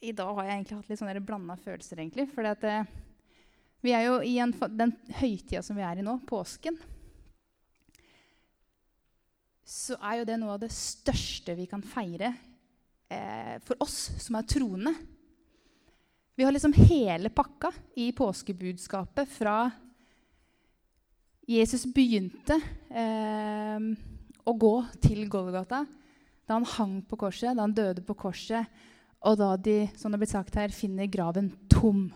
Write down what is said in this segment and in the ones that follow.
i dag har jeg egentlig hatt litt sånne blanda følelser, egentlig. For eh, vi er jo i en, den høytida som vi er i nå, påsken. Så er jo det noe av det største vi kan feire eh, for oss som er troende. Vi har liksom hele pakka i påskebudskapet fra Jesus begynte eh, å gå til Golgata, da han hang på korset, da han døde på korset, og da de som det har blitt sagt her, finner graven tom.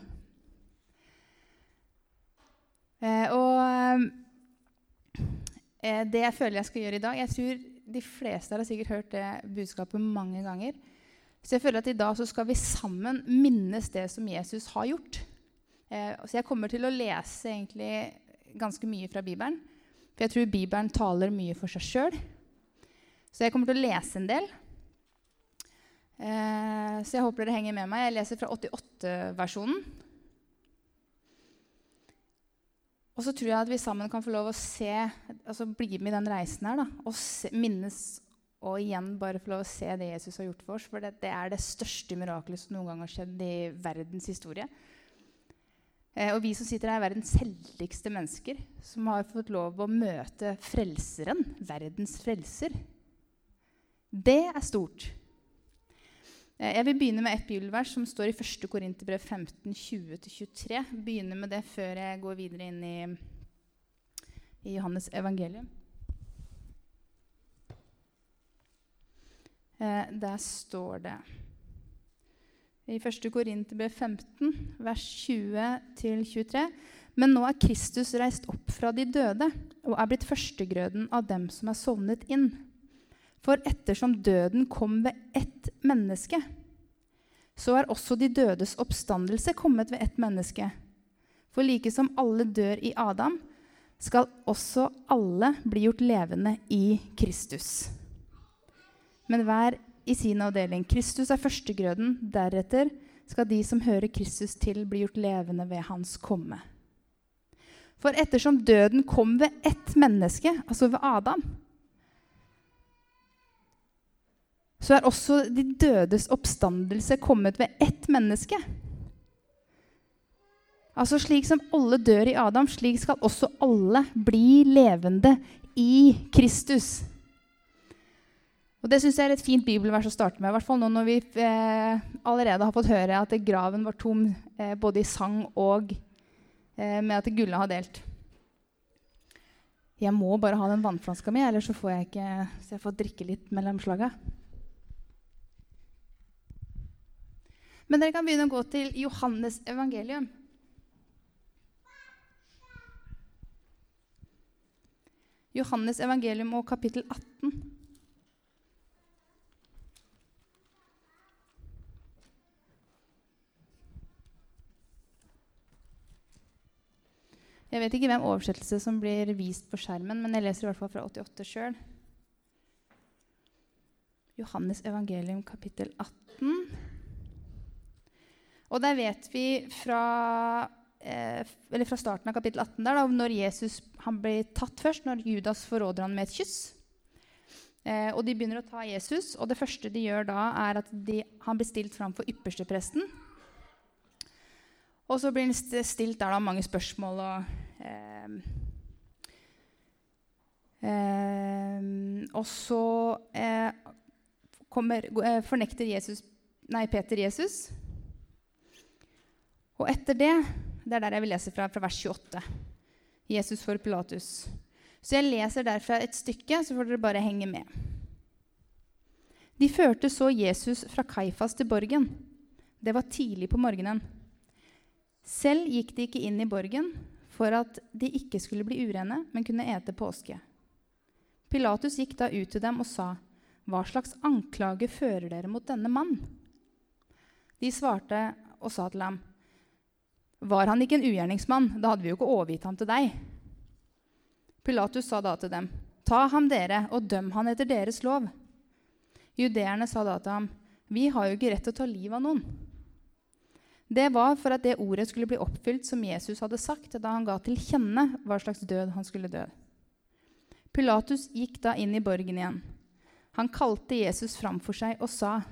Eh, og eh, det jeg føler jeg skal gjøre i dag Jeg tror de fleste har sikkert hørt det budskapet mange ganger. Så jeg føler at i dag så skal vi sammen minnes det som Jesus har gjort. Eh, så jeg kommer til å lese egentlig ganske mye fra Bibelen. For jeg tror Bibelen taler mye for seg sjøl. Så jeg kommer til å lese en del. Eh, så jeg håper dere henger med meg. Jeg leser fra 88-versjonen. Og så tror jeg at vi sammen kan få lov å se, altså bli med i den reisen her da, og se, minnes og igjen bare få lov å se det Jesus har gjort for oss. For det, det er det største mirakelet som noen gang har skjedd i verdens historie. Eh, og vi som sitter her, er verdens heldigste mennesker som har fått lov å møte Frelseren, verdens frelser. Det er stort. Eh, jeg vil begynne med et bibelvers som står i 1. Korinterbrev 15, 20-23. Begynne med det før jeg går videre inn i, i Johannes evangelium. Eh, der står det i 1. Korinterbrev 15, vers 20-23. Men nå er Kristus reist opp fra de døde og er blitt førstegrøden av dem som er sovnet inn. For ettersom døden kom ved ett menneske, så er også de dødes oppstandelse kommet ved ett menneske. For like som alle dør i Adam, skal også alle bli gjort levende i Kristus. Men hver i sin avdeling. Kristus er førstegrøden. Deretter skal de som hører Kristus til, bli gjort levende ved hans komme. For ettersom døden kom ved ett menneske, altså ved Adam, så er også de dødes oppstandelse kommet ved ett menneske. Altså Slik som alle dør i Adam, slik skal også alle bli levende i Kristus. Og Det synes jeg er et fint bibelvers å starte med, i hvert fall nå når vi eh, allerede har fått høre at graven var tom eh, både i sang og eh, med at Gulla har delt. Jeg må bare ha den vannflaska mi, ellers så får jeg ikke så jeg får drikke litt mellom slaga. Men dere kan begynne å gå til Johannes evangelium. Johannes evangelium og kapittel 18. Jeg vet ikke hvem oversettelse som blir vist på skjermen, men jeg leser i hvert fall fra 88 sjøl. Johannes evangelium kapittel 18. Og der vet vi fra, eh, fra starten av kapittel 18 der, da, når Jesus blir tatt først, når Judas forråder han med et kyss. Eh, og De begynner å ta Jesus, og det første de gjør da, er at de, han blir stilt fram for ypperstepresten. Og så blir han stilt der da mange spørsmål og eh, ehm, og så eh, kommer, eh, fornekter Jesus, nei, Peter Jesus. Og etter det Det er der jeg vil lese fra, fra vers 28. Jesus for Pilatus. Så jeg leser derfra et stykke, så får dere bare henge med. De førte så Jesus fra Kaifas til borgen. Det var tidlig på morgenen. Selv gikk de ikke inn i borgen, for at de ikke skulle bli urene, men kunne ete påske. Pilatus gikk da ut til dem og sa, 'Hva slags anklage fører dere mot denne mann?' De svarte og sa til ham, 'Var han ikke en ugjerningsmann? Da hadde vi jo ikke overgitt ham til deg.' Pilatus sa da til dem, 'Ta ham, dere, og døm han etter deres lov.' Judeerne sa da til ham, 'Vi har jo ikke rett til å ta livet av noen.' Det var for at det ordet skulle bli oppfylt som Jesus hadde sagt da han ga til kjenne hva slags død han skulle dø. Pilatus gikk da inn i borgen igjen. Han kalte Jesus framfor seg og sa,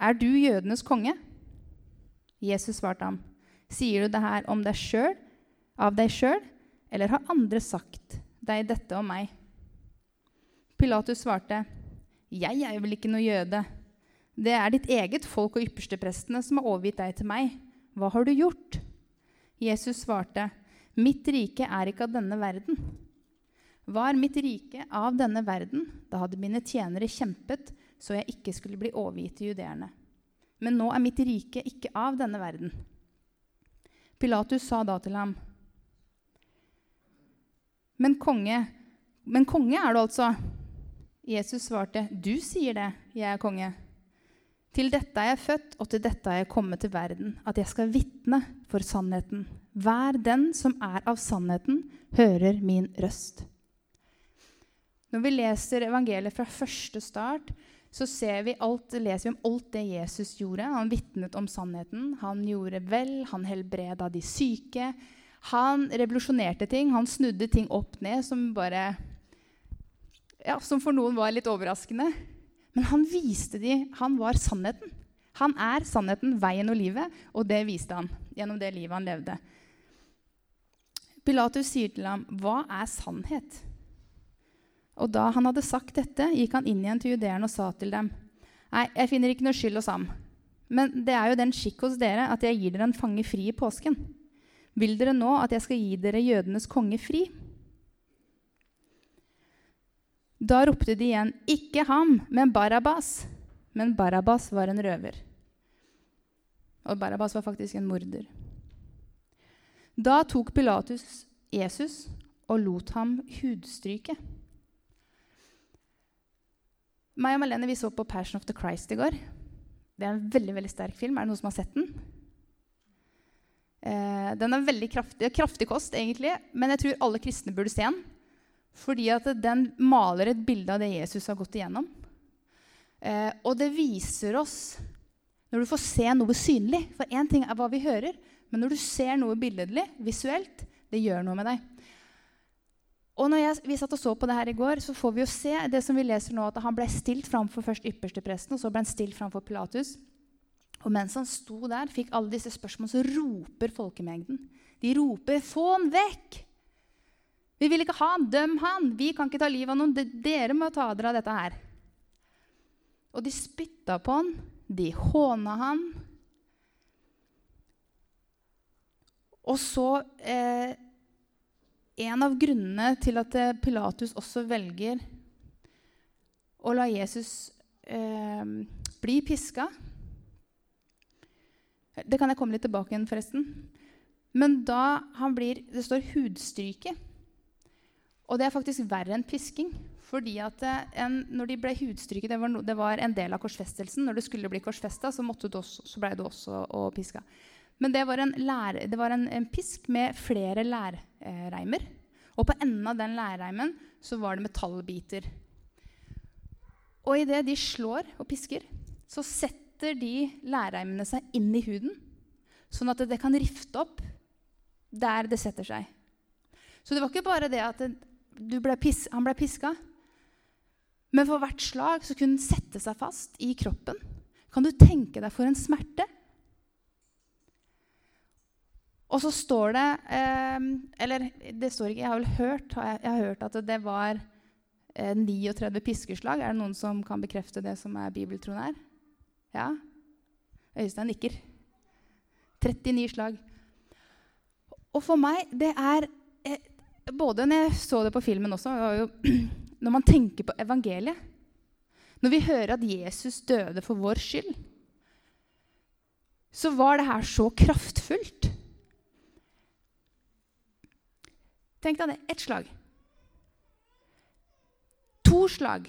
Er du jødenes konge? Jesus svarte ham, Sier du det her om deg sjøl, av deg sjøl, eller har andre sagt deg dette om meg? Pilatus svarte, Jeg er jo vel ikke noe jøde. Det er ditt eget folk og yppersteprestene som har overgitt deg til meg. Hva har du gjort? Jesus svarte, Mitt rike er ikke av denne verden. Var mitt rike av denne verden, da hadde mine tjenere kjempet så jeg ikke skulle bli overgitt til judeerne. Men nå er mitt rike ikke av denne verden. Pilatus sa da til ham, Men konge, men konge er du altså? Jesus svarte, Du sier det, jeg er konge. Til dette er jeg født, og til dette er jeg kommet til verden, at jeg skal vitne for sannheten. Hver den som er av sannheten, hører min røst. Når vi leser evangeliet fra første start, så vi alt, leser vi om alt det Jesus gjorde. Han vitnet om sannheten. Han gjorde vel, han helbreda de syke. Han revolusjonerte ting. Han snudde ting opp ned som bare ja, Som for noen var litt overraskende. Men han viste de, han var sannheten. Han er sannheten, veien og livet, og det viste han gjennom det livet han levde. Pilatus sier til ham, 'Hva er sannhet?' Og da han hadde sagt dette, gikk han inn igjen til judeerne og sa til dem, 'Nei, jeg finner ikke noe skyld hos ham.' Men det er jo den skikk hos dere at jeg gir dere en fange fri i påsken. Vil dere nå at jeg skal gi dere jødenes konge fri? Da ropte de igjen, 'Ikke ham, men Barabas.' Men Barabas var en røver. Og Barabas var faktisk en morder. Da tok Pilatus Jesus og lot ham hudstryke. Meg og Malene vi så på 'Passion of the Christ' i går. Det er en veldig veldig sterk film. Er det noen som har sett den? Eh, den er veldig kraftig, kraftig kost, egentlig, men jeg tror alle kristne burde se den. Fordi at den maler et bilde av det Jesus har gått igjennom. Eh, og det viser oss Når du får se noe synlig For én ting er hva vi hører, men når du ser noe billedlig, visuelt, det gjør noe med deg. Og når jeg, vi satt og så på det her i går, så får vi jo se det som vi leser nå, at han ble stilt framfor først ypperstepresten, og så ble han stilt framfor Pilatus. Og mens han sto der, fikk alle disse spørsmålene, så roper folkemengden. De roper 'Få han vekk!' Vi vil ikke ha han. Døm han. Vi kan ikke ta livet av noen. Dere må ta dere av dette her. Og de spytta på han. De håna han. Og så eh, En av grunnene til at eh, Pilatus også velger å la Jesus eh, bli piska Det kan jeg komme litt tilbake igjen, forresten. Men da han blir Det står hudstryke. Og det er faktisk verre enn pisking. fordi at eh, en, når de ble hudstryket, det var, no, det var, en del av korsfestelsen. Når du skulle bli korsfesta, så, så ble du også og piska. Men det var en, lære, det var en, en pisk med flere lærreimer. Og på enden av den lærreimen så var det metallbiter. Og idet de slår og pisker, så setter de lærreimene seg inn i huden, sånn at det kan rifte opp der det setter seg. Så det var ikke bare det at ble pis, han ble piska. Men for hvert slag så kunne den sette seg fast i kroppen. Kan du tenke deg for en smerte? Og så står det eh, Eller det står ikke, jeg har vel hørt, jeg, har hørt at det var eh, 39 piskeslag. Er det noen som kan bekrefte det som er bibeltroen her? Ja? Øystein nikker. 39 slag. Og for meg, det er eh, både når jeg så det på filmen også, jo, når man tenker på evangeliet Når vi hører at Jesus døde for vår skyld, så var det her så kraftfullt. Tenk deg det. Ett slag. To slag.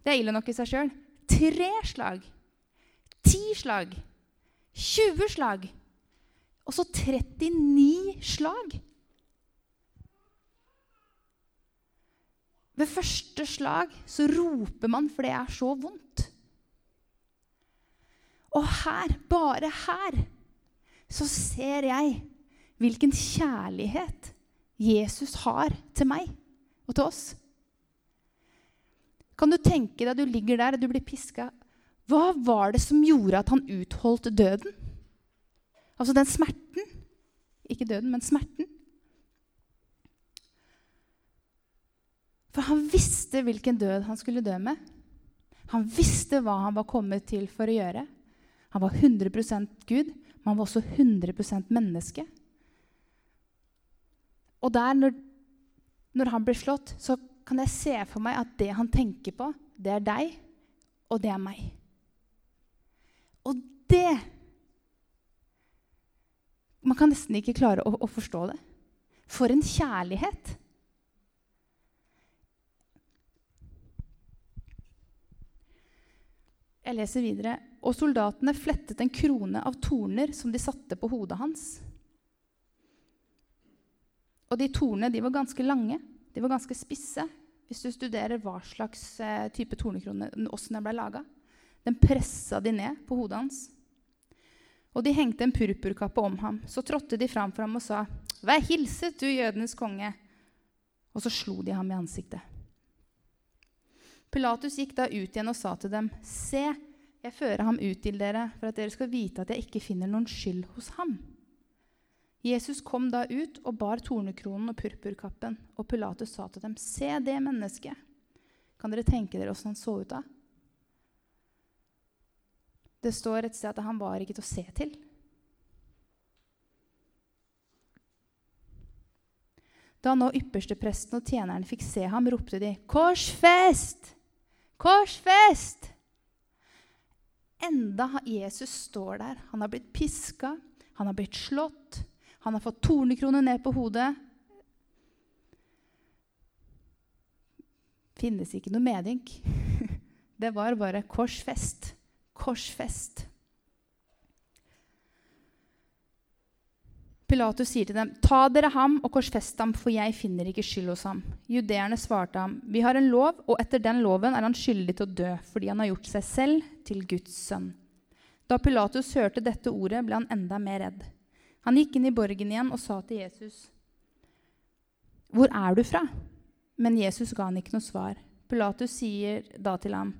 Det er ille nok i seg sjøl. Tre slag. Ti slag. 20 slag. Og så 39 slag. Ved første slag så roper man, for det er så vondt. Og her, bare her, så ser jeg hvilken kjærlighet Jesus har til meg og til oss. Kan du tenke deg at du ligger der og du blir piska? Hva var det som gjorde at han utholdt døden? Altså den smerten. Ikke døden, men smerten. For han visste hvilken død han skulle dø med. Han visste hva han var kommet til for å gjøre. Han var 100 Gud, men han var også 100 menneske. Og der, når, når han blir slått, så kan jeg se for meg at det han tenker på, det er deg, og det er meg. Og det Man kan nesten ikke klare å, å forstå det. For en kjærlighet! Jeg leser videre. Og soldatene flettet en krone av torner som de satte på hodet hans. Og de tornene de var ganske lange, de var ganske spisse. Hvis du studerer hva slags eh, type tornekrone åssen den ble laga. Den pressa de ned på hodet hans. Og de hengte en purpurkappe om ham. Så trådte de fram for ham og sa, 'Vær hilset, du jødenes konge.' Og så slo de ham i ansiktet. Pilatus gikk da ut igjen og sa til dem, 'Se, jeg fører ham ut til dere, for at dere skal vite at jeg ikke finner noen skyld hos ham.' Jesus kom da ut og bar tornekronen og purpurkappen, og Pilatus sa til dem, 'Se det mennesket.' Kan dere tenke dere åssen han så ut da? Det står et sted at han var ikke til å se til. Da nå ypperstepresten og tjeneren fikk se ham, ropte de, 'Korsfest!' Korsfest! Enda Jesus står der. Han har blitt piska, han har blitt slått, han har fått tornekrone ned på hodet. Finnes ikke noe medynk. Det var bare korsfest. Korsfest. Pilatus sier til dem, 'Ta dere ham og korsfest ham, for jeg finner ikke skyld hos ham.' Judeerne svarte ham, 'Vi har en lov, og etter den loven er han skyldig til å dø,' 'fordi han har gjort seg selv til Guds sønn.' Da Pilatus hørte dette ordet, ble han enda mer redd. Han gikk inn i borgen igjen og sa til Jesus, 'Hvor er du fra?' Men Jesus ga han ikke noe svar. Pilatus sier da til ham,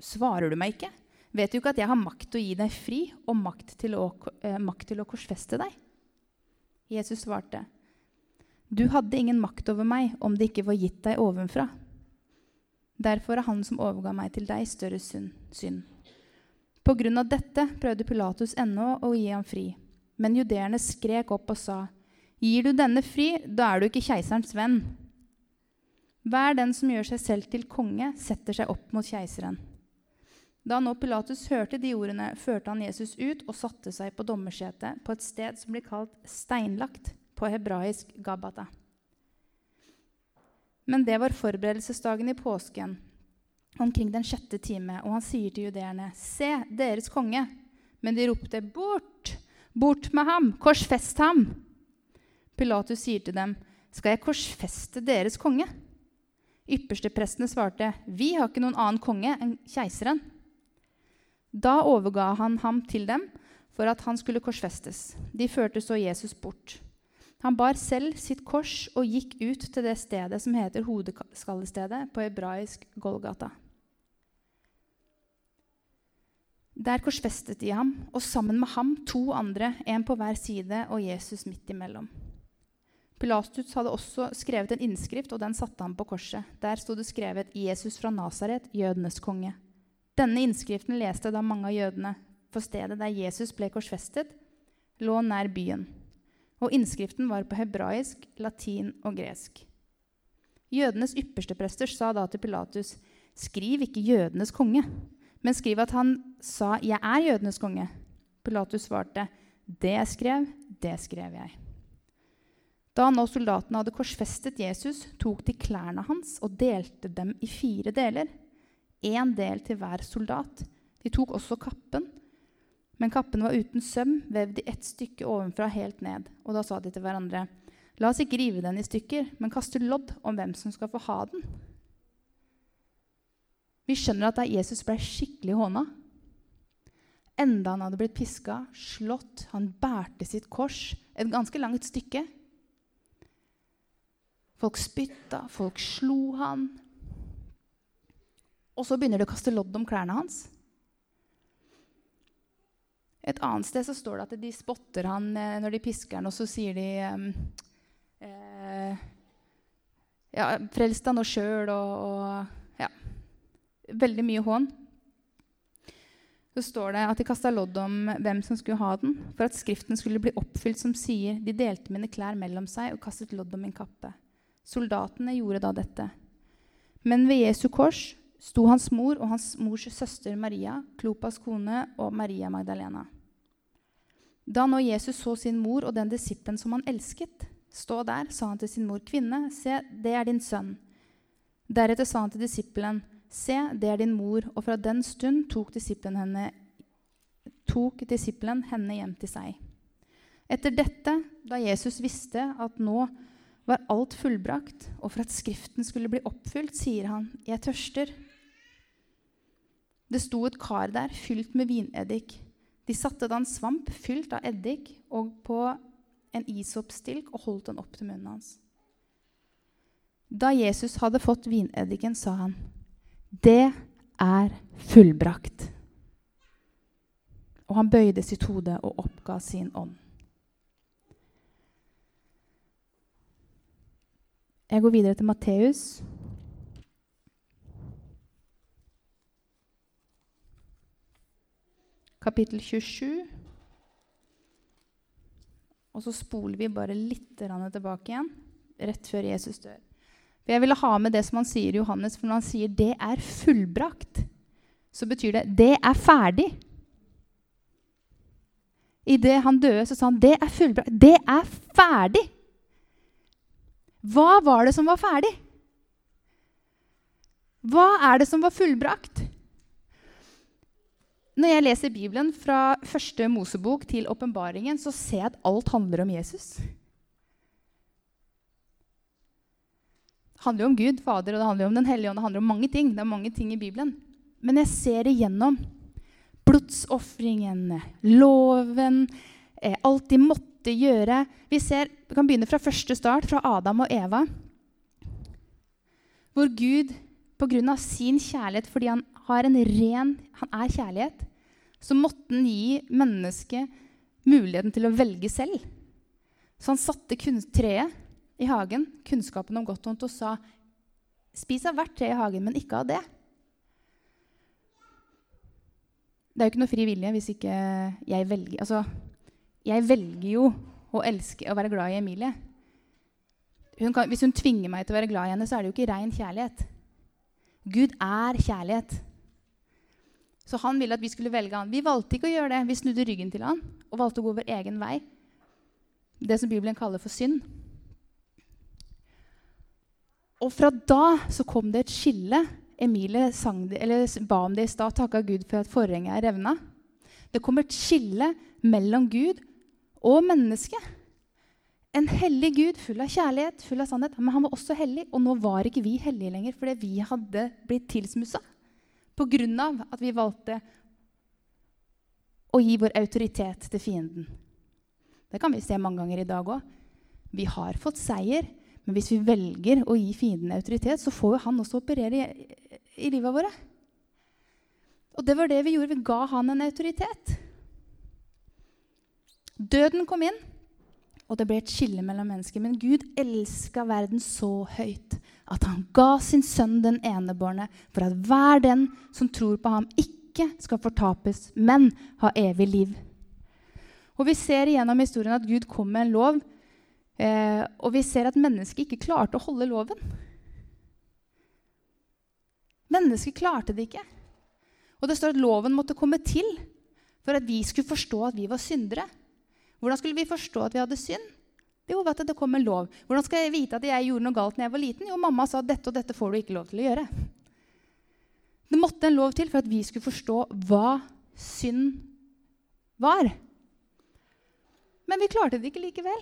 'Svarer du meg ikke? Vet du ikke at jeg har makt til å gi deg fri og makt til å, eh, makt til å korsfeste deg?' Jesus svarte, 'Du hadde ingen makt over meg om det ikke var gitt deg ovenfra.' Derfor er han som overga meg til deg, større synd. På grunn av dette prøvde Pilatus ennå å gi ham fri. Men judeerne skrek opp og sa, 'Gir du denne fri, da er du ikke keiserens venn.' Hver den som gjør seg selv til konge, setter seg opp mot keiseren. Da nå Pilatus hørte de ordene, førte han Jesus ut og satte seg på dommersetet på et sted som blir kalt steinlagt, på hebraisk Gabata. Men det var forberedelsesdagen i påsken, omkring den sjette time, og han sier til judeerne, 'Se, deres konge!' Men de ropte, 'Bort! Bort med ham! Korsfest ham!' Pilatus sier til dem, 'Skal jeg korsfeste deres konge?' Yppersteprestene svarte, 'Vi har ikke noen annen konge enn keiseren.' Da overga han ham til dem for at han skulle korsfestes. De førte så Jesus bort. Han bar selv sitt kors og gikk ut til det stedet som heter hodeskallestedet, på hebraisk Golgata. Der korsfestet de ham, og sammen med ham to andre, en på hver side og Jesus midt imellom. Pilatus hadde også skrevet en innskrift, og den satte han på korset. Der sto det skrevet 'Jesus fra Nasaret, jødenes konge'. Denne innskriften leste da mange av jødene, for stedet der Jesus ble korsfestet, lå nær byen. Og innskriften var på hebraisk, latin og gresk. Jødenes ypperste prester sa da til Pilatus.: Skriv ikke 'jødenes konge', men skriver at han sa 'Jeg er jødenes konge'. Pilatus svarte, 'Det jeg skrev, det skrev jeg'. Da nå soldatene hadde korsfestet Jesus, tok de klærne hans og delte dem i fire deler én del til hver soldat. De tok også kappen, men kappen var uten søm, vevd i ett stykke ovenfra helt ned. Og da sa de til hverandre, la oss ikke rive den i stykker, men kaste lodd om hvem som skal få ha den. Vi skjønner at da Jesus ble skikkelig håna, enda han hadde blitt piska, slått, han bærte sitt kors et ganske langt stykke. Folk spytta, folk slo han, og så begynner de å kaste lodd om klærne hans. Et annet sted så står det at de spotter han eh, når de pisker han, og så sier de eh, ja, 'Frels deg nå sjøl', og, og. Veldig mye hån. Så står det at de kasta lodd om hvem som skulle ha den, for at Skriften skulle bli oppfylt, som sier, 'De delte mine klær mellom seg og kastet lodd om min kappe'. Soldatene gjorde da dette. Men ved Jesu kors sto hans mor og hans mors søster Maria, Klopas kone, og Maria Magdalena. Da nå Jesus så sin mor og den disippelen som han elsket, stå der, sa han til sin mor, 'Kvinne, se, det er din sønn.' Deretter sa han til disippelen, 'Se, det er din mor.' Og fra den stund tok disippelen henne, tok disippelen henne hjem til seg. Etter dette, da Jesus visste at nå var alt fullbrakt, og for at Skriften skulle bli oppfylt, sier han, 'Jeg tørster'. Det sto et kar der fylt med vineddik. De satte da en svamp fylt av eddik og på en isoppstilk og holdt den opp til munnen hans. Da Jesus hadde fått vineddiken, sa han, 'Det er fullbrakt.' Og han bøyde sitt hode og oppga sin ånd. Jeg går videre til Matteus. Kapittel 27. Og så spoler vi bare litt tilbake igjen, rett før Jesus dør. For Jeg ville ha med det som han sier i Johannes, for når han sier 'det er fullbrakt', så betyr det 'det er ferdig'. Idet han døde, så sa han 'det er fullbrakt'. Det er ferdig! Hva var det som var ferdig? Hva er det som var fullbrakt? Når jeg leser Bibelen fra første Mosebok til åpenbaringen, så ser jeg at alt handler om Jesus. Det handler jo om Gud, Fader, og det handler jo om Den hellige ånd. Det handler om mange ting. Det er mange ting i Bibelen. Men jeg ser igjennom blodsofringen, loven, eh, alt de måtte gjøre. Vi, ser, vi kan begynne fra første start, fra Adam og Eva. Hvor Gud pga. sin kjærlighet, fordi han har en ren Han er kjærlighet, så måtte han gi mennesket muligheten til å velge selv. Så han satte treet i hagen, kunnskapen om godt og vondt, og sa Spis av hvert tre i hagen, men ikke av det. Det er jo ikke noe fri vilje hvis ikke jeg velger Altså, jeg velger jo å elske og være glad i Emilie. Hun kan, hvis hun tvinger meg til å være glad i henne, så er det jo ikke ren kjærlighet. Gud er kjærlighet. Så han ville at vi skulle velge han. Vi valgte ikke å gjøre det. Vi snudde ryggen til han og valgte å gå vår egen vei. Det som Bibelen kaller for synd. Og fra da så kom det et skille. Emilie ba om det i stad, takka Gud for at forhenget er revna. Det kom et skille mellom Gud og mennesket. En hellig Gud full av kjærlighet, full av sannhet. Men han var også hellig, og nå var ikke vi hellige lenger fordi vi hadde blitt tilsmussa pga. at vi valgte å gi vår autoritet til fienden. Det kan vi se mange ganger i dag òg. Vi har fått seier, men hvis vi velger å gi fienden autoritet, så får jo han også operere i, i livet våre. Og det var det vi gjorde. Vi ga han en autoritet. Døden kom inn, og det ble et skille mellom mennesker. Men Gud elska verden så høyt at han ga sin sønn den enebårne for at hver den som tror på ham, ikke skal fortapes, men ha evig liv. Og Vi ser igjennom historien at Gud kom med en lov Eh, og vi ser at mennesket ikke klarte å holde loven. Mennesket klarte det ikke. Og det står at loven måtte komme til for at vi skulle forstå at vi var syndere. Hvordan skulle vi forstå at vi hadde synd? Jo, vet du, det kom en lov. Hvordan skal jeg vite at jeg gjorde noe galt når jeg var liten? Jo, mamma sa at dette og dette får du ikke lov til å gjøre. Det måtte en lov til for at vi skulle forstå hva synd var. Men vi klarte det ikke likevel.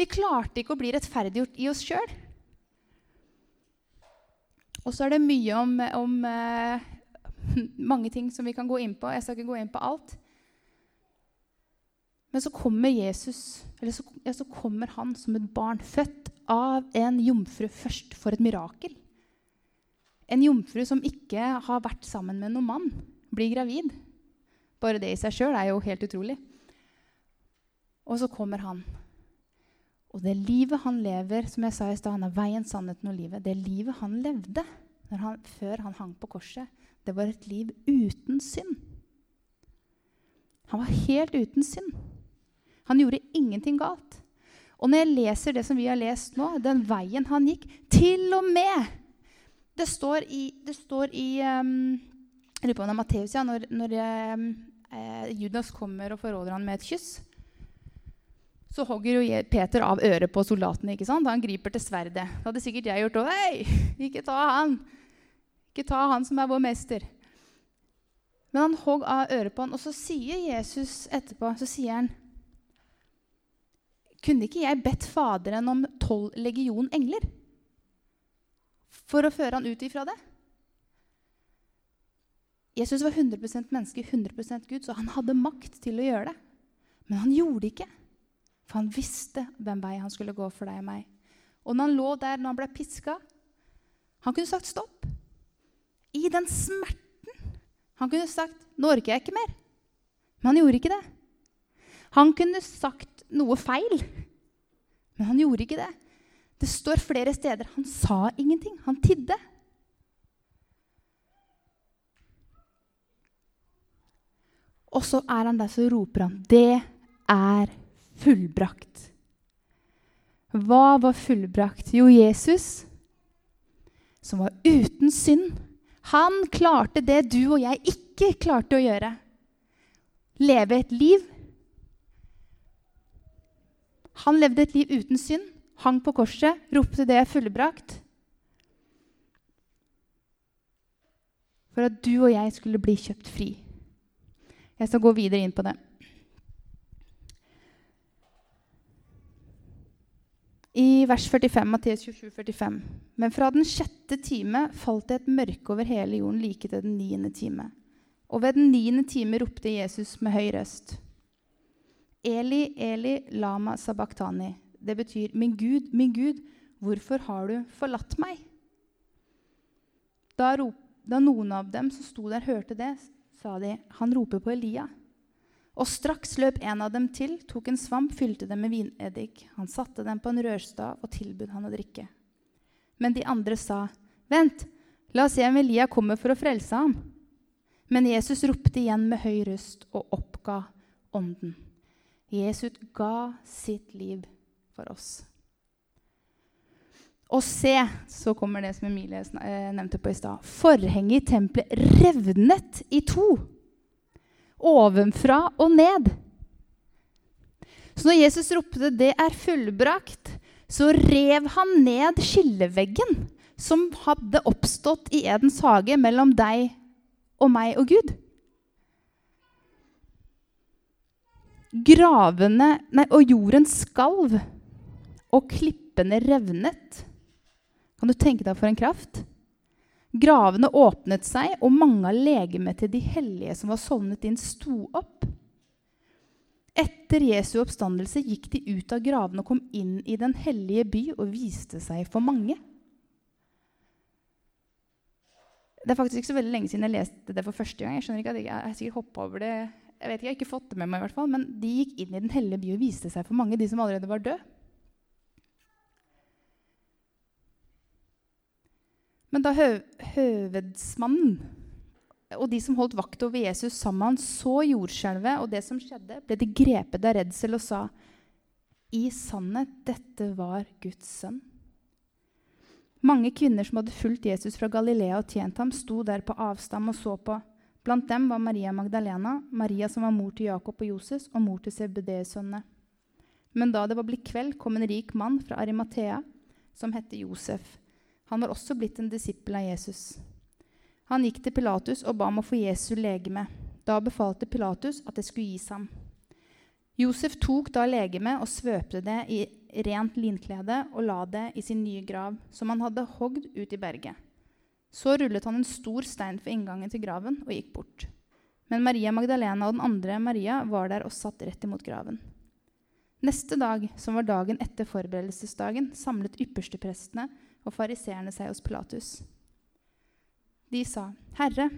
Vi klarte ikke å bli rettferdiggjort i oss sjøl. Og så er det mye om, om uh, mange ting som vi kan gå inn på. Jeg skal ikke gå inn på alt. Men så kommer Jesus, eller så, ja, så kommer han som et barn, født av en jomfru først for et mirakel. En jomfru som ikke har vært sammen med noen mann, blir gravid. Bare det i seg sjøl er jo helt utrolig. Og så kommer han. Og det livet han lever, som jeg sa i stad, han er veien, sannheten og livet. Det livet han levde han, før han hang på korset, det var et liv uten synd. Han var helt uten synd. Han gjorde ingenting galt. Og når jeg leser det som vi har lest nå, den veien han gikk Til og med! Det står i, det står i um, Jeg lurer på om det er Matteus, ja, når, når um, Judas kommer og forråder han med et kyss. Så hogger jo Peter av øret på soldatene. ikke sant? Han griper til sverdet. Det hadde sikkert jeg gjort òg. Hei, ikke ta han! Ikke ta han som er vår mester. Men han hogg av øret på han, og så sier Jesus etterpå så sier han, Kunne ikke jeg bedt Faderen om tolv legion engler for å føre han ut ifra det? Jesus var 100% menneske, 100% Gud, så han hadde makt til å gjøre det. Men han gjorde det ikke, for han visste hvem vei han skulle gå for deg og meg. Og når han lå der når han ble piska Han kunne sagt stopp. I den smerten. Han kunne sagt 'Nå orker jeg ikke mer'. Men han gjorde ikke det. Han kunne sagt noe feil, men han gjorde ikke det. Det står flere steder han sa ingenting. Han tidde. Og så er han der, så roper han 'Det er fullbrakt'. Hva var fullbrakt? Jo, Jesus, som var uten synd, han klarte det du og jeg ikke klarte å gjøre. Leve et liv. Han levde et liv uten synd, hang på korset, ropte 'det fullbrakt'. For at du og jeg skulle bli kjøpt fri. Jeg skal gå videre inn på det. I vers 45, Matteus 27, 45. Men fra den sjette time falt det et mørke over hele jorden like til den niende time. Og ved den niende time ropte Jesus med høy røst. Eli, Eli, lama sabachthani. Det betyr, min Gud, min Gud, hvorfor har du forlatt meg? Da, rop, da noen av dem som sto der, hørte det, sa de, han roper på Elia. Og straks løp en av dem til, tok en svamp, fylte dem med vineddik. Han satte dem på en rørstav og tilbød han å drikke. Men de andre sa, Vent, la oss se om Elia kommer for å frelse ham. Men Jesus ropte igjen med høy røst og oppga ånden. Jesus ga sitt liv for oss. Og se, så kommer det som Emilie eh, nevnte på i stad. Forhenget i tempelet revnet i to. Ovenfra og ned. Så når Jesus ropte 'det er fullbrakt', så rev han ned skilleveggen som hadde oppstått i Edens hage mellom deg og meg og Gud. Gravene nei, og jorden skalv, og klippene revnet. Kan du tenke deg for en kraft? Gravene åpnet seg, og mange av legemet til de hellige som var sovnet inn, sto opp. Etter Jesu oppstandelse gikk de ut av gravene og kom inn i den hellige by og viste seg for mange. Det er faktisk ikke så veldig lenge siden jeg leste det for første gang. Jeg skjønner ikke at jeg, jeg har sikkert over det. Jeg vet ikke, jeg har ikke fått det med meg i hvert fall, Men de gikk inn i den hellige by og viste seg for mange, de som allerede var døde. Men da høv høvedsmannen og de som holdt vakt over Jesus sammen, så jordskjelvet og det som skjedde, ble de grepet av redsel og sa, i sannhet, dette var Guds sønn. Mange kvinner som hadde fulgt Jesus fra Galilea og tjent ham, sto der på avstand og så på. Blant dem var Maria Magdalena, Maria som var mor til Jakob og Joses, og mor til Sebedeus-sønnene. Men da det var blitt kveld, kom en rik mann fra Arimathea som het Josef. Han var også blitt en disippel av Jesus. Han gikk til Pilatus og ba om å få Jesu legeme. Da befalte Pilatus at det skulle gis ham. Josef tok da legemet og svøpte det i rent linklede og la det i sin nye grav, som han hadde hogd ut i berget. Så rullet han en stor stein for inngangen til graven og gikk bort. Men Maria Magdalena og den andre Maria var der og satt rett imot graven. Neste dag, som var dagen etter forberedelsesdagen, samlet yppersteprestene og fariseerne seg hos Pilatus. De sa, 'Herre,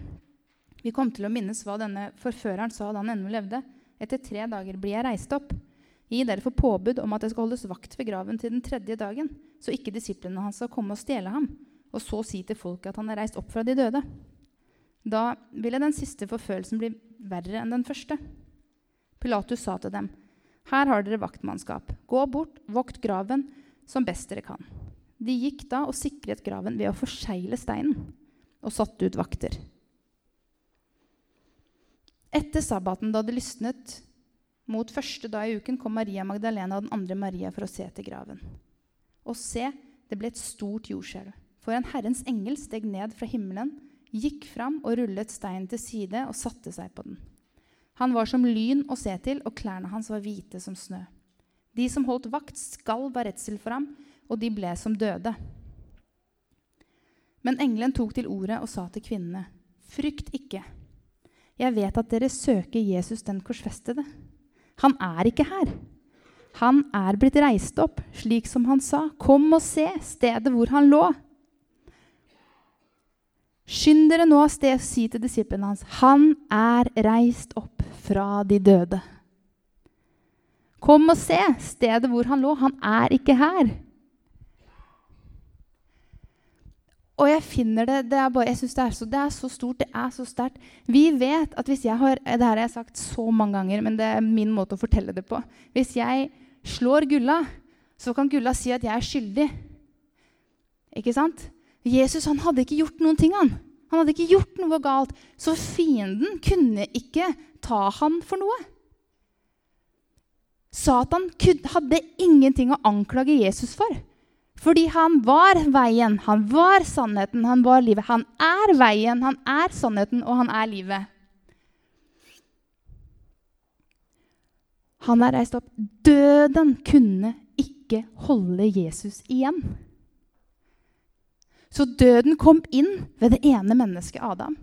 Vi kom til å minnes hva denne forføreren sa da han ennå levde. Etter tre dager blir jeg reist opp. Gi derfor påbud om at det skal holdes vakt ved graven til den tredje dagen, så ikke disiplene hans skal komme og stjele ham, og så si til folket at han er reist opp fra de døde. Da ville den siste forførelsen bli verre enn den første. Pilatus sa til dem, her har dere vaktmannskap. Gå bort, vokt graven som best dere kan. De gikk da og sikret graven ved å forsegle steinen og satte ut vakter. Etter sabbaten, da det lysnet mot første dag i uken, kom Maria Magdalena og den andre Maria for å se til graven. Og se, det ble et stort jordskjelv. For en Herrens engel steg ned fra himmelen, gikk fram og rullet steinen til side og satte seg på den. Han var som lyn å se til, og klærne hans var hvite som snø. De som holdt vakt, skalv av redsel for ham, og de ble som døde. Men engelen tok til ordet og sa til kvinnene.: Frykt ikke. Jeg vet at dere søker Jesus den korsfestede. Han er ikke her. Han er blitt reist opp, slik som han sa. Kom og se stedet hvor han lå. Skynd dere nå av sted og si til disiplene hans, han er reist opp fra de døde. Kom og se stedet hvor han lå. Han er ikke her. Og jeg finner det det bare, jeg synes det er, så, det er så stort, det er så sterkt. Vi vet at hvis jeg har Det her har jeg sagt så mange ganger, men det er min måte å fortelle det på. Hvis jeg slår Gulla, så kan Gulla si at jeg er skyldig. Ikke sant? Jesus han hadde ikke gjort noen ting. Han Han hadde ikke gjort noe galt. Så fienden kunne ikke ta han for noe. Satan hadde ingenting å anklage Jesus for. Fordi han var veien, han var sannheten, han var livet. Han er veien, han er sannheten, og han er livet. Han er reist opp. Døden kunne ikke holde Jesus igjen. Så døden kom inn ved det ene mennesket Adam.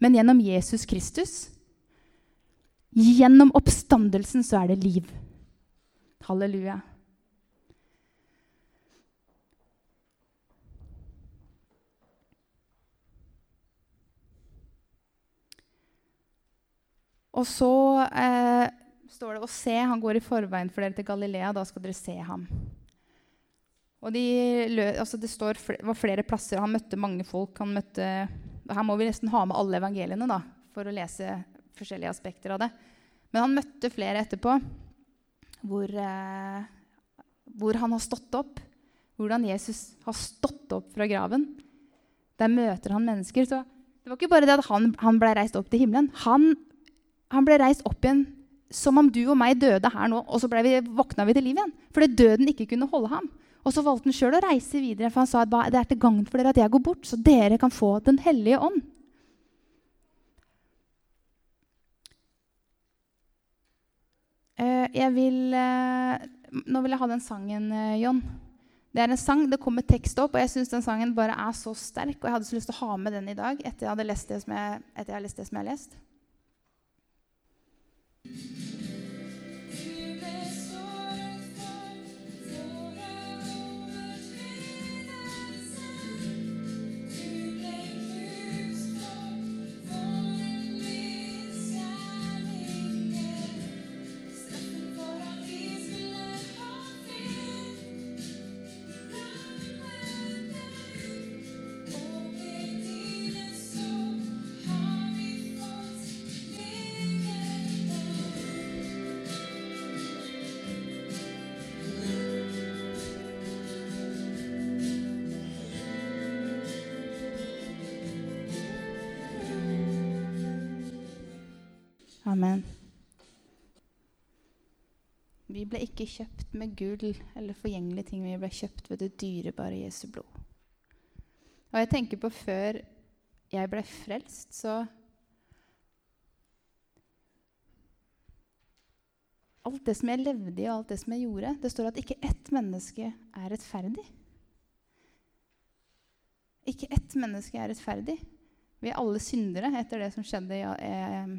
Men gjennom Jesus Kristus, gjennom oppstandelsen, så er det liv. Halleluja. Og så eh, står det å se. Han går i forveien for dere til Galilea. Da skal dere se ham. Og de, altså det, det var flere plasser. Han møtte mange folk. Han møtte, her må vi nesten ha med alle evangeliene da, for å lese forskjellige aspekter av det. Men han møtte flere etterpå hvor, eh, hvor han har stått opp. Hvordan Jesus har stått opp fra graven. Der møter han mennesker. Så det var ikke bare det at han, han ble reist opp til himmelen. Han han ble reist opp igjen som om du og meg døde her nå, og så vi, våkna vi til liv igjen. Fordi døden ikke kunne holde ham. Og så valgte han sjøl å reise videre, for han sa at det er til gagn for dere at jeg går bort, så dere kan få Den hellige ånd. Uh, jeg vil uh, Nå vil jeg ha den sangen, uh, John. Det er en sang, det kommer tekst opp, og jeg syns den sangen bare er så sterk. Og jeg hadde så lyst til å ha med den i dag etter jeg hadde lest det som jeg har lest det som jeg har lest. Amen. Ble ikke kjøpt med gull eller forgjengelige ting. Vi ble kjøpt ved det dyrebare Jesu blod. Og jeg tenker på før jeg ble frelst, så Alt det som jeg levde i, og alt det som jeg gjorde Det står at ikke ett menneske er rettferdig. Ikke ett menneske er rettferdig. Vi er alle syndere etter det som skjedde i eh,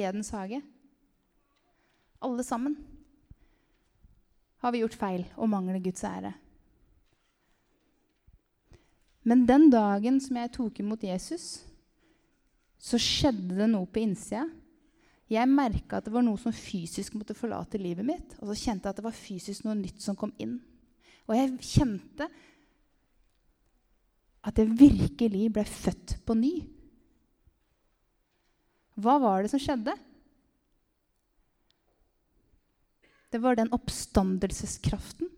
Edens hage. Alle sammen har vi gjort feil og mangler Guds ære. Men den dagen som jeg tok imot Jesus, så skjedde det noe på innsida. Jeg merka at det var noe som fysisk måtte forlate livet mitt. Og så kjente jeg at det var fysisk noe nytt som kom inn. Og jeg kjente at jeg virkelig ble født på ny. Hva var det som skjedde? Det var den oppstandelseskraften.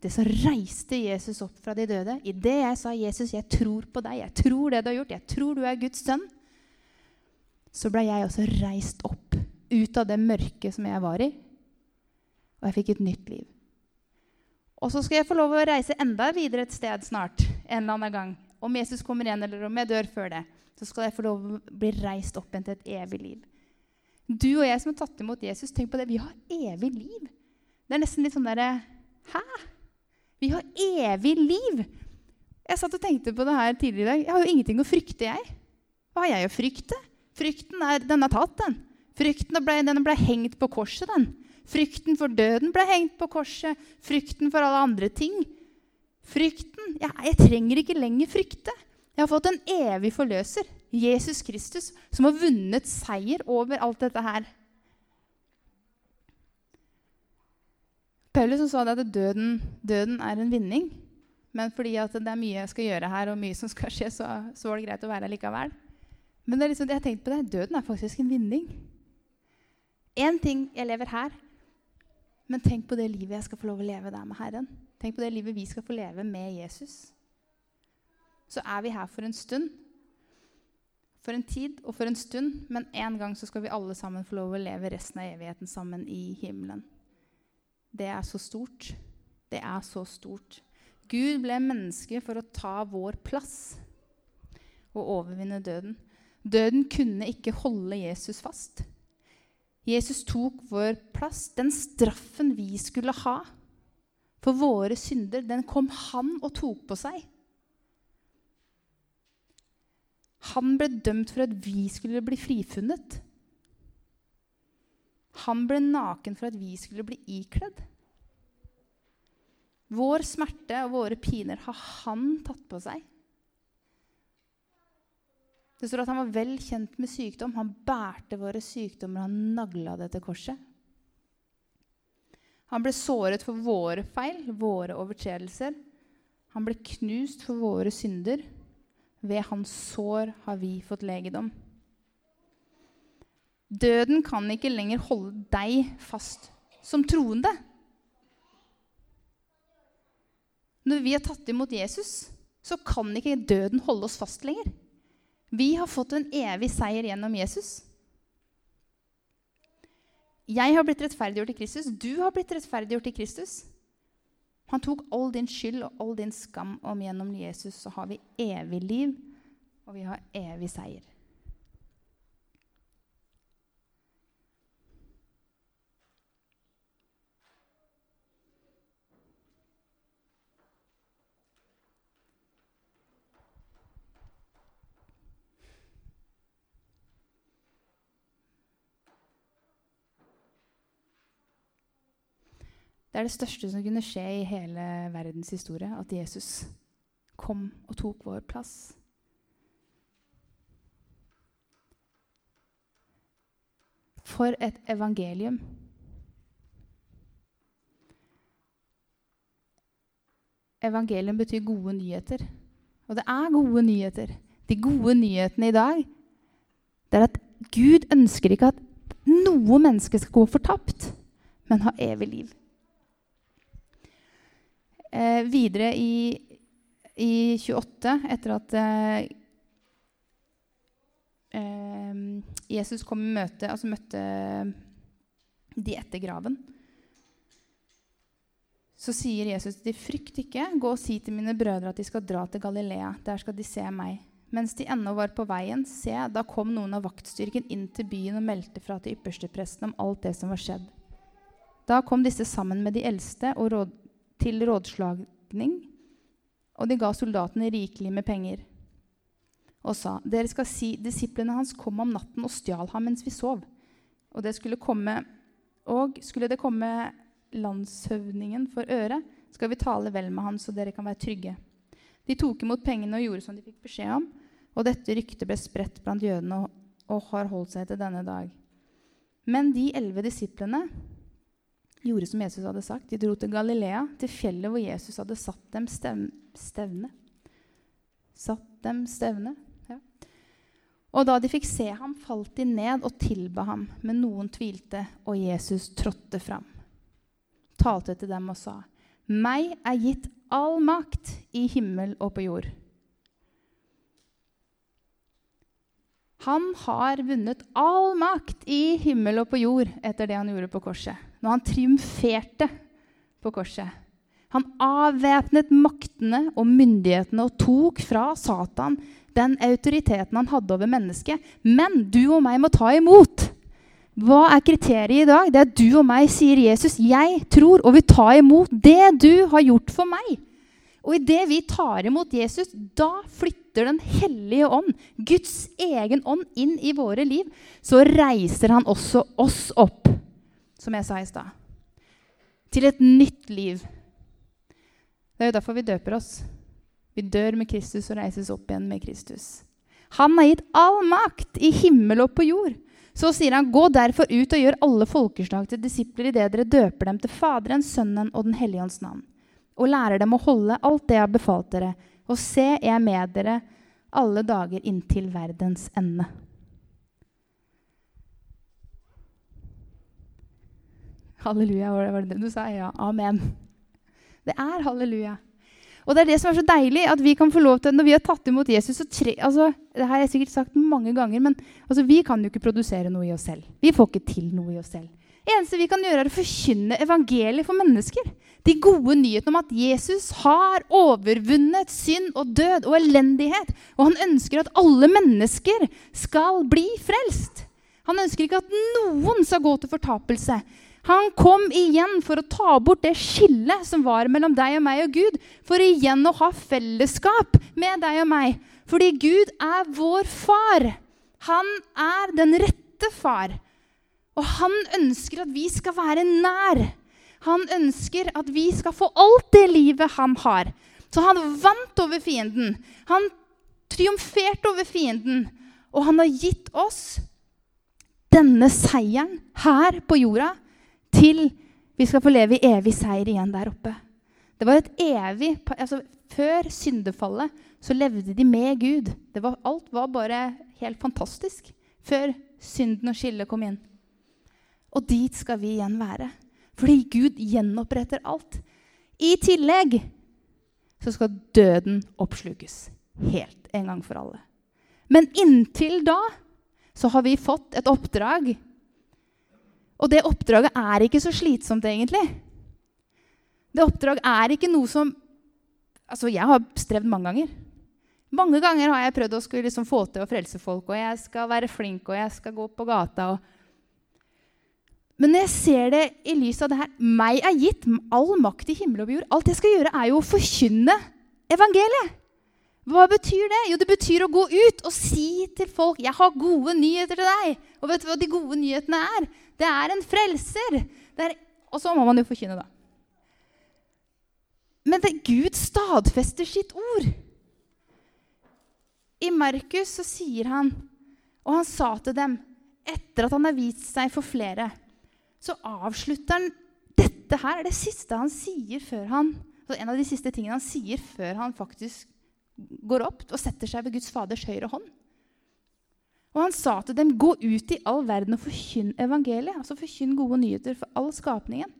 Det som reiste Jesus opp fra de døde. I det jeg sa, 'Jesus, jeg tror på deg. Jeg tror det du har gjort. Jeg tror du er Guds sønn', så ble jeg også reist opp ut av det mørket som jeg var i. Og jeg fikk et nytt liv. Og så skal jeg få lov å reise enda videre et sted snart. en eller annen gang. Om Jesus kommer igjen, eller om jeg dør før det, så skal jeg få lov å bli reist opp igjen til et evig liv. Du og jeg som har tatt imot Jesus, tenk på det. Vi har evig liv. Det er nesten litt sånn derre Hæ? Vi har evig liv! Jeg satt og tenkte på det her tidligere i dag. Jeg har jo ingenting å frykte, jeg. Hva har jeg å frykte? Frykten er, den er tatt, den. Frykten ble, den ble hengt på korset, den. Frykten for døden ble hengt på korset. Frykten for alle andre ting. Frykten Jeg, Jeg trenger ikke lenger frykte. Jeg har fått en evig forløser, Jesus Kristus, som har vunnet seier over alt dette her. Paulus sa at døden, døden, er en vinning. Men fordi det er mye jeg skal gjøre her, og mye som skal skje, så, så var det greit å være her likevel. Men det er liksom, jeg har tenkt på det, døden er faktisk en vinning. Én ting jeg lever her, men tenk på det livet jeg skal få lov å leve der med Herren. Tenk på det livet vi skal få leve med Jesus. Så er vi her for en stund. For en tid og for en stund, men en gang så skal vi alle sammen få lov å leve resten av evigheten sammen i himmelen. Det er så stort. Det er så stort. Gud ble menneske for å ta vår plass og overvinne døden. Døden kunne ikke holde Jesus fast. Jesus tok vår plass. Den straffen vi skulle ha for våre synder, den kom han og tok på seg. Han ble dømt for at vi skulle bli frifunnet. Han ble naken for at vi skulle bli ikledd. Vår smerte og våre piner har han tatt på seg. Det står at han var vel kjent med sykdom. Han bærte våre sykdommer, han nagla det til korset. Han ble såret for våre feil, våre overtredelser. Han ble knust for våre synder. Ved hans sår har vi fått legedom. Døden kan ikke lenger holde deg fast som troende. Når vi har tatt imot Jesus, så kan ikke døden holde oss fast lenger. Vi har fått en evig seier gjennom Jesus. Jeg har blitt rettferdiggjort i Kristus. Du har blitt rettferdiggjort i Kristus. Han tok all din skyld og all din skam om gjennom Jesus. Så har vi evig liv, og vi har evig seier. Det er det største som kunne skje i hele verdens historie, at Jesus kom og tok vår plass. For et evangelium. Evangelium betyr gode nyheter. Og det er gode nyheter. De gode nyhetene i dag det er at Gud ønsker ikke at noe menneske skal gå fortapt, men ha evig liv eh, videre i, i, 28, etter at eh, eh, Jesus kom i møte, altså møtte de etter graven, så sier Jesus til de frykt ikke, gå og si til mine brødre at de skal dra til Galilea. Der skal de se meg. Mens de ennå var på veien, se, da kom noen av vaktstyrken inn til byen og meldte fra til ypperstepresten om alt det som var skjedd. Da kom disse sammen med de eldste og råd, til rådslagning, og de ga soldatene rikelig med penger. Og sa, dere skal si, disiplene hans kom om natten og stjal ham mens vi sov. Og, det skulle, komme, og skulle det komme landshøvdingen for øre, skal vi tale vel med ham, så dere kan være trygge. De tok imot pengene og gjorde som de fikk beskjed om. Og dette ryktet ble spredt blant jødene og, og har holdt seg til denne dag. Men de elleve disiplene gjorde som Jesus hadde sagt. De dro til Galilea, til fjellet hvor Jesus hadde satt dem stevne. Satt dem stevne. Ja. Og da de fikk se ham, falt de ned og tilba ham. Men noen tvilte, og Jesus trådte fram. Talte til dem og sa, Meg er gitt all makt i himmel og på jord. Han har vunnet all makt i himmel og på jord etter det han gjorde på korset. Når han triumferte på korset. Han avvæpnet maktene og myndighetene og tok fra Satan den autoriteten han hadde over mennesket. Men du og meg må ta imot. Hva er kriteriet i dag? Det er du og meg, sier Jesus. Jeg tror og vil ta imot det du har gjort for meg. Og idet vi tar imot Jesus, da flytter Den hellige ånd, Guds egen ånd, inn i våre liv. Så reiser han også oss opp, som jeg sa i stad, til et nytt liv. Det er jo derfor vi døper oss. Vi dør med Kristus og reises opp igjen med Kristus. Han har gitt all makt i himmel og på jord. Så sier han, gå derfor ut og gjør alle folkeslag til disipler idet dere døper dem til Faderen, Sønnen og Den hellige ånds navn, og lærer dem å holde alt det jeg har befalt dere. Og se, jeg er med dere alle dager inntil verdens ende. Halleluja, var det det du sa? Ja. Amen. Det er halleluja. Og det er det som er så deilig, at vi kan få lov til, når vi har tatt imot Jesus tre, altså, Det har jeg sikkert sagt mange ganger, men altså, vi kan jo ikke produsere noe i oss selv. Vi får ikke til noe i oss selv. Det eneste vi kan gjøre, er å forkynne evangeliet for mennesker. De gode nyhetene om at Jesus har overvunnet synd og død og elendighet. Og han ønsker at alle mennesker skal bli frelst. Han ønsker ikke at noen skal gå til fortapelse, han kom igjen for å ta bort det skillet som var mellom deg og meg og Gud, for igjen å ha fellesskap med deg og meg. Fordi Gud er vår far. Han er den rette far. Og han ønsker at vi skal være nær. Han ønsker at vi skal få alt det livet han har. Så han vant over fienden. Han triumferte over fienden. Og han har gitt oss denne seieren her på jorda til vi skal få leve i evig seier igjen der oppe. Det var et evig, altså Før syndefallet så levde de med Gud. Var, alt var bare helt fantastisk før synden og skillet kom inn. Og dit skal vi igjen være. Fordi Gud gjenoppretter alt. I tillegg så skal døden oppslukes helt en gang for alle. Men inntil da så har vi fått et oppdrag og det oppdraget er ikke så slitsomt, egentlig. Det oppdraget er ikke noe som Altså, jeg har strevd mange ganger. Mange ganger har jeg prøvd å skulle liksom få til å frelse folk, og jeg skal være flink, og jeg skal gå på gata. Og... Men når jeg ser det i lys av det her Meg er gitt all makt i himmel og jord. Alt jeg skal gjøre, er jo å forkynne evangeliet. Hva betyr det? Jo, det betyr å gå ut og si til folk 'Jeg har gode nyheter til deg.' Og vet du hva de gode nyhetene er? Det er en frelser. Er, og så må man jo forkynne, da. Men det, Gud stadfester sitt ord. I Markus så sier han, og han sa til dem etter at han har vist seg for flere, så avslutter han Dette her er det siste han sier før han En av de siste tingene han sier før han faktisk går opp og setter seg ved Guds Faders høyre hånd. Og han sa til dem, 'Gå ut i all verden og forkynn evangeliet.' Altså forkynn gode nyheter for all skapningen.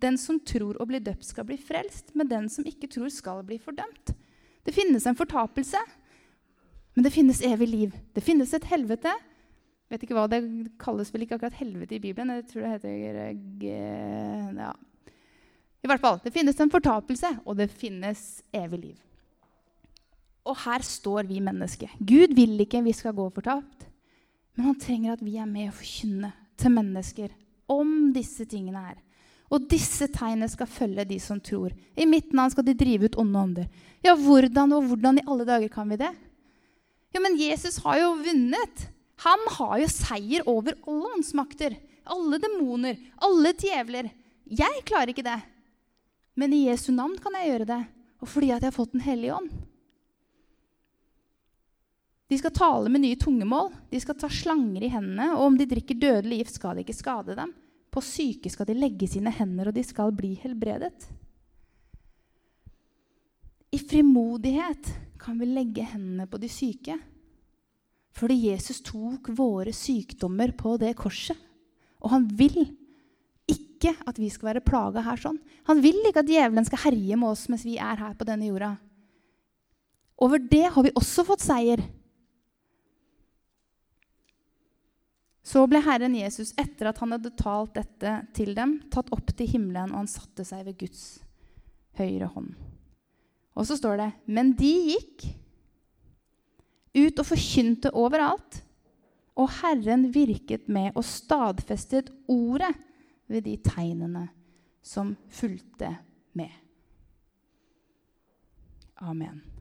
Den som tror og blir døpt, skal bli frelst, men den som ikke tror, skal bli fordømt. Det finnes en fortapelse, men det finnes evig liv. Det finnes et helvete. Vet ikke hva Det kalles vel ikke akkurat helvete i Bibelen. Jeg tror det heter ja. I hvert fall, Det finnes en fortapelse, og det finnes evig liv. Og her står vi mennesker. Gud vil ikke vi skal gå fortapt. Men han trenger at vi er med og forkynne til mennesker om disse tingene her. Og disse tegnene skal følge de som tror. I mitt navn skal de drive ut onde ånder. Ja, hvordan og hvordan i alle dager kan vi det? Ja, men Jesus har jo vunnet. Han har jo seier over alle åndsmakter. Alle demoner, alle djevler. Jeg klarer ikke det. Men i Jesu navn kan jeg gjøre det. Og fordi at jeg har fått Den hellige ånd. De skal tale med nye tungemål, de skal ta slanger i hendene, og om de drikker dødelig gift, skal det ikke skade dem. På syke skal de legge sine hender, og de skal bli helbredet. I frimodighet kan vi legge hendene på de syke. Fordi Jesus tok våre sykdommer på det korset. Og han vil ikke at vi skal være plaga her sånn. Han vil ikke at djevelen skal herje med oss mens vi er her på denne jorda. Over det har vi også fått seier. Så ble Herren Jesus, etter at han hadde talt dette til dem, tatt opp til himmelen, og han satte seg ved Guds høyre hånd. Og så står det Men de gikk ut og forkynte overalt, og Herren virket med og stadfestet ordet ved de tegnene som fulgte med. Amen.